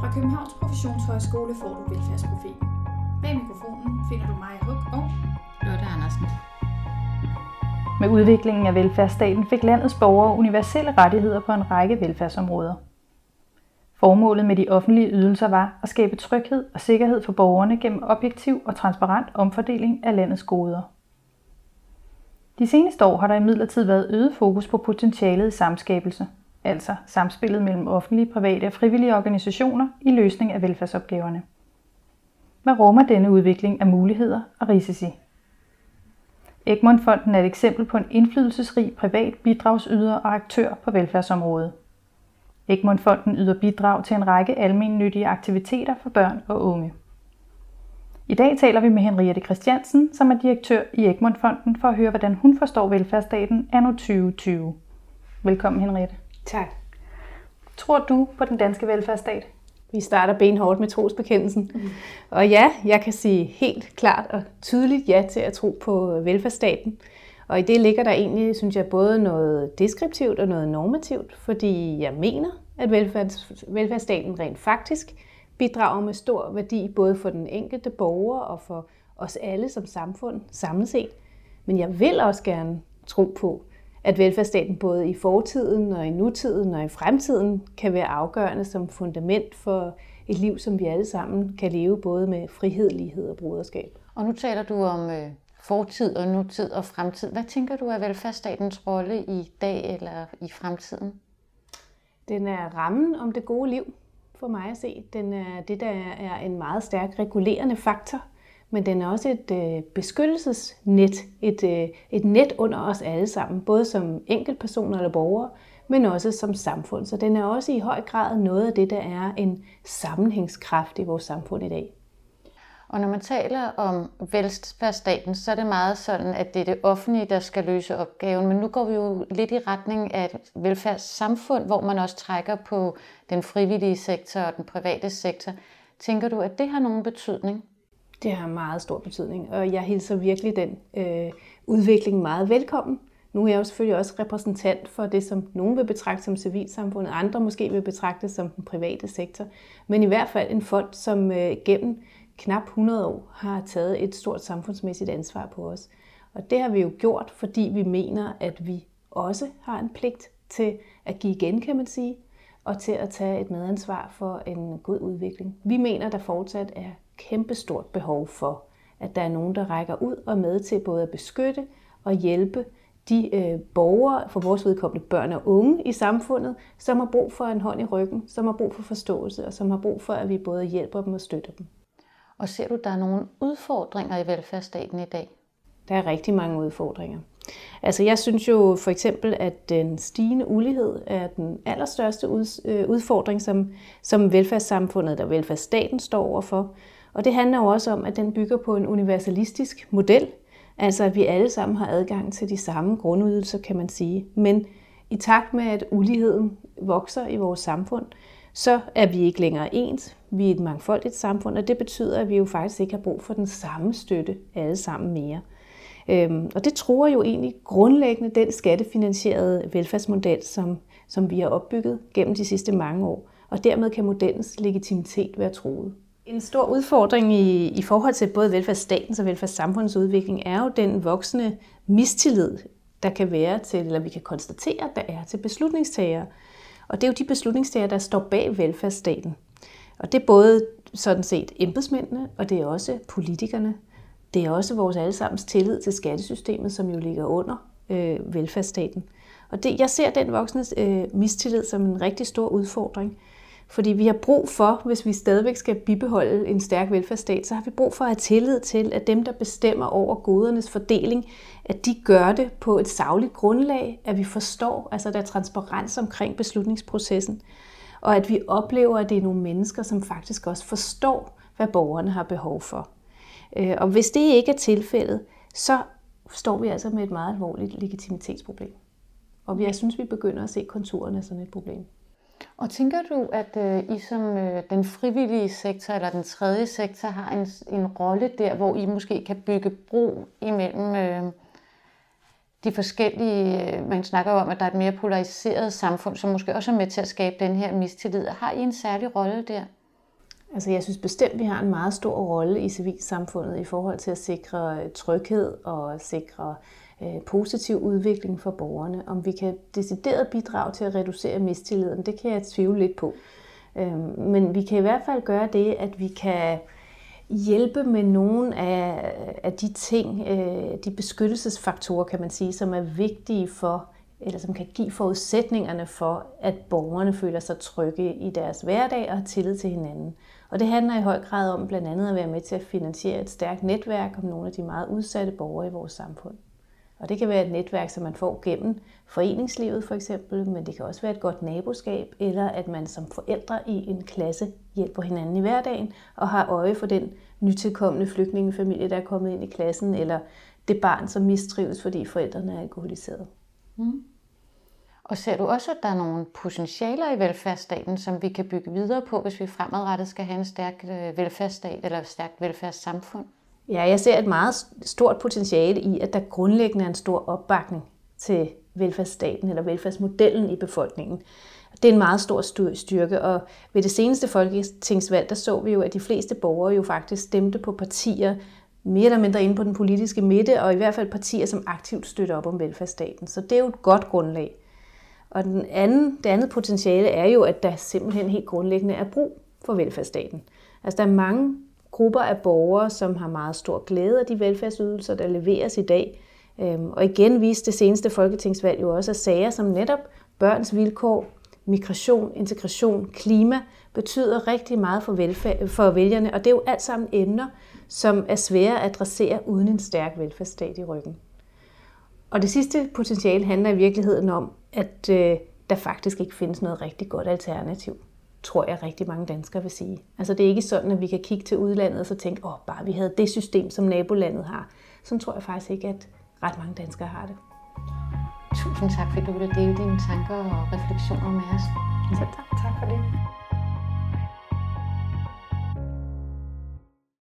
Fra Københavns Professionshøjskole får du velfærdsprofilen. Bag mikrofonen finder du mig, Huk og Lotte Andersen. Med udviklingen af velfærdsstaten fik landets borgere universelle rettigheder på en række velfærdsområder. Formålet med de offentlige ydelser var at skabe tryghed og sikkerhed for borgerne gennem objektiv og transparent omfordeling af landets goder. De seneste år har der imidlertid været øget fokus på potentialet i samskabelse, altså samspillet mellem offentlige, private og frivillige organisationer i løsning af velfærdsopgaverne. Hvad rummer denne udvikling af muligheder og risici? Egmont Fonden er et eksempel på en indflydelsesrig privat bidragsyder og aktør på velfærdsområdet. Egmont Fonden yder bidrag til en række almennyttige aktiviteter for børn og unge. I dag taler vi med Henriette Christiansen, som er direktør i Egmont Fonden, for at høre, hvordan hun forstår velfærdsstaten anno 2020. Velkommen Henriette. Tak. Tror du på den danske velfærdsstat? Vi starter benhårdt med trosbekendelsen. Mm. Og ja, jeg kan sige helt klart og tydeligt ja til at tro på velfærdsstaten. Og i det ligger der egentlig, synes jeg, både noget deskriptivt og noget normativt, fordi jeg mener, at velfærds, velfærdsstaten rent faktisk bidrager med stor værdi både for den enkelte borger og for os alle som samfund samlet set. Men jeg vil også gerne tro på, at velfærdsstaten både i fortiden og i nutiden og i fremtiden kan være afgørende som fundament for et liv, som vi alle sammen kan leve både med frihed, lighed og broderskab. Og nu taler du om øh, fortid og nutid og fremtid. Hvad tænker du er velfærdsstatens rolle i dag eller i fremtiden? Den er rammen om det gode liv, for mig at se. Den er det, der er en meget stærk regulerende faktor, men den er også et øh, beskyttelsesnet, et, øh, et net under os alle sammen, både som enkeltpersoner eller borgere, men også som samfund. Så den er også i høj grad noget af det, der er en sammenhængskraft i vores samfund i dag. Og når man taler om velfærdsstaten, så er det meget sådan, at det er det offentlige, der skal løse opgaven. Men nu går vi jo lidt i retning af et velfærdssamfund, hvor man også trækker på den frivillige sektor og den private sektor. Tænker du, at det har nogen betydning? Det har meget stor betydning, og jeg hilser virkelig den øh, udvikling meget velkommen. Nu er jeg jo selvfølgelig også repræsentant for det, som nogen vil betragte som civilsamfundet, andre måske vil betragte som den private sektor. Men i hvert fald en fond, som øh, gennem knap 100 år har taget et stort samfundsmæssigt ansvar på os. Og det har vi jo gjort, fordi vi mener, at vi også har en pligt til at give igen, kan man sige, og til at tage et medansvar for en god udvikling. Vi mener, der fortsat er kæmpestort behov for, at der er nogen, der rækker ud og med til både at beskytte og hjælpe de øh, borgere, for vores vedkommende børn og unge i samfundet, som har brug for en hånd i ryggen, som har brug for forståelse, og som har brug for, at vi både hjælper dem og støtter dem. Og ser du, der er nogle udfordringer i velfærdsstaten i dag? Der er rigtig mange udfordringer. Altså jeg synes jo for eksempel, at den stigende ulighed er den allerstørste øh, udfordring, som, som velfærdssamfundet og velfærdsstaten står overfor. Og det handler jo også om, at den bygger på en universalistisk model, altså at vi alle sammen har adgang til de samme grundydelser, kan man sige. Men i takt med, at uligheden vokser i vores samfund, så er vi ikke længere ens. Vi er et mangfoldigt samfund, og det betyder, at vi jo faktisk ikke har brug for den samme støtte alle sammen mere. Øhm, og det tror jo egentlig grundlæggende den skattefinansierede velfærdsmodel, som, som vi har opbygget gennem de sidste mange år. Og dermed kan modellens legitimitet være troet. En stor udfordring i, i forhold til både velfærdsstatens og velfærdssamfundets udvikling er jo den voksende mistillid, der kan være til, eller vi kan konstatere, der er til beslutningstagere. Og det er jo de beslutningstagere, der står bag velfærdsstaten. Og det er både sådan set embedsmændene, og det er også politikerne. Det er også vores allesammens tillid til skattesystemet, som jo ligger under øh, velfærdsstaten. Og det, jeg ser den voksne øh, mistillid som en rigtig stor udfordring. Fordi vi har brug for, hvis vi stadigvæk skal bibeholde en stærk velfærdsstat, så har vi brug for at have tillid til, at dem, der bestemmer over godernes fordeling, at de gør det på et sagligt grundlag, at vi forstår, altså der er transparens omkring beslutningsprocessen, og at vi oplever, at det er nogle mennesker, som faktisk også forstår, hvad borgerne har behov for. Øh, og hvis det ikke er tilfældet, så står vi altså med et meget alvorligt legitimitetsproblem. Og jeg synes, vi begynder at se konturerne af sådan et problem. Og tænker du, at øh, I som øh, den frivillige sektor eller den tredje sektor har en, en rolle der, hvor I måske kan bygge bro imellem øh, de forskellige, øh, man snakker om, at der er et mere polariseret samfund, som måske også er med til at skabe den her mistillid. Har I en særlig rolle der? Altså jeg synes bestemt, vi har en meget stor rolle i civilsamfundet i forhold til at sikre øh, tryghed og sikre øh, positiv udvikling for borgerne. Om vi kan decideret bidrage til at reducere mistilliden, det kan jeg tvivle lidt på. Øh, men vi kan i hvert fald gøre det, at vi kan hjælpe med nogle af, af de ting, øh, de beskyttelsesfaktorer, kan man sige, som er vigtige for, eller som kan give forudsætningerne for, at borgerne føler sig trygge i deres hverdag og har tillid til hinanden. Og det handler i høj grad om blandt andet at være med til at finansiere et stærkt netværk om nogle af de meget udsatte borgere i vores samfund. Og det kan være et netværk, som man får gennem foreningslivet for eksempel, men det kan også være et godt naboskab, eller at man som forældre i en klasse hjælper hinanden i hverdagen og har øje for den nytilkommende flygtningefamilie, der er kommet ind i klassen, eller det barn, som mistrives, fordi forældrene er alkoholiseret. Mm. Og ser du også, at der er nogle potentialer i velfærdsstaten, som vi kan bygge videre på, hvis vi fremadrettet skal have en stærk øh, velfærdsstat eller et stærkt velfærdssamfund? Ja, jeg ser et meget stort potentiale i, at der grundlæggende er en stor opbakning til velfærdsstaten eller velfærdsmodellen i befolkningen. Det er en meget stor styrke, og ved det seneste folketingsvalg, der så vi jo, at de fleste borgere jo faktisk stemte på partier, mere eller mindre inde på den politiske midte, og i hvert fald partier, som aktivt støtter op om velfærdsstaten. Så det er jo et godt grundlag. Og den anden, det andet potentiale er jo, at der simpelthen helt grundlæggende er brug for velfærdsstaten. Altså der er mange grupper af borgere, som har meget stor glæde af de velfærdsydelser, der leveres i dag. Øhm, og igen viste det seneste folketingsvalg jo også, at sager som netop børns vilkår, migration, integration, klima betyder rigtig meget for, velfærd, for vælgerne, og det er jo alt sammen emner, som er svære at adressere uden en stærk velfærdsstat i ryggen. Og det sidste potentiale handler i virkeligheden om, at øh, der faktisk ikke findes noget rigtig godt alternativ tror jeg rigtig mange danskere vil sige. Altså det er ikke sådan, at vi kan kigge til udlandet og så tænke, åh, oh, bare vi havde det system, som nabolandet har. Sådan tror jeg faktisk ikke, at ret mange danskere har det. Tusind tak, fordi du ville dele dine tanker og refleksioner med os. Selv tak.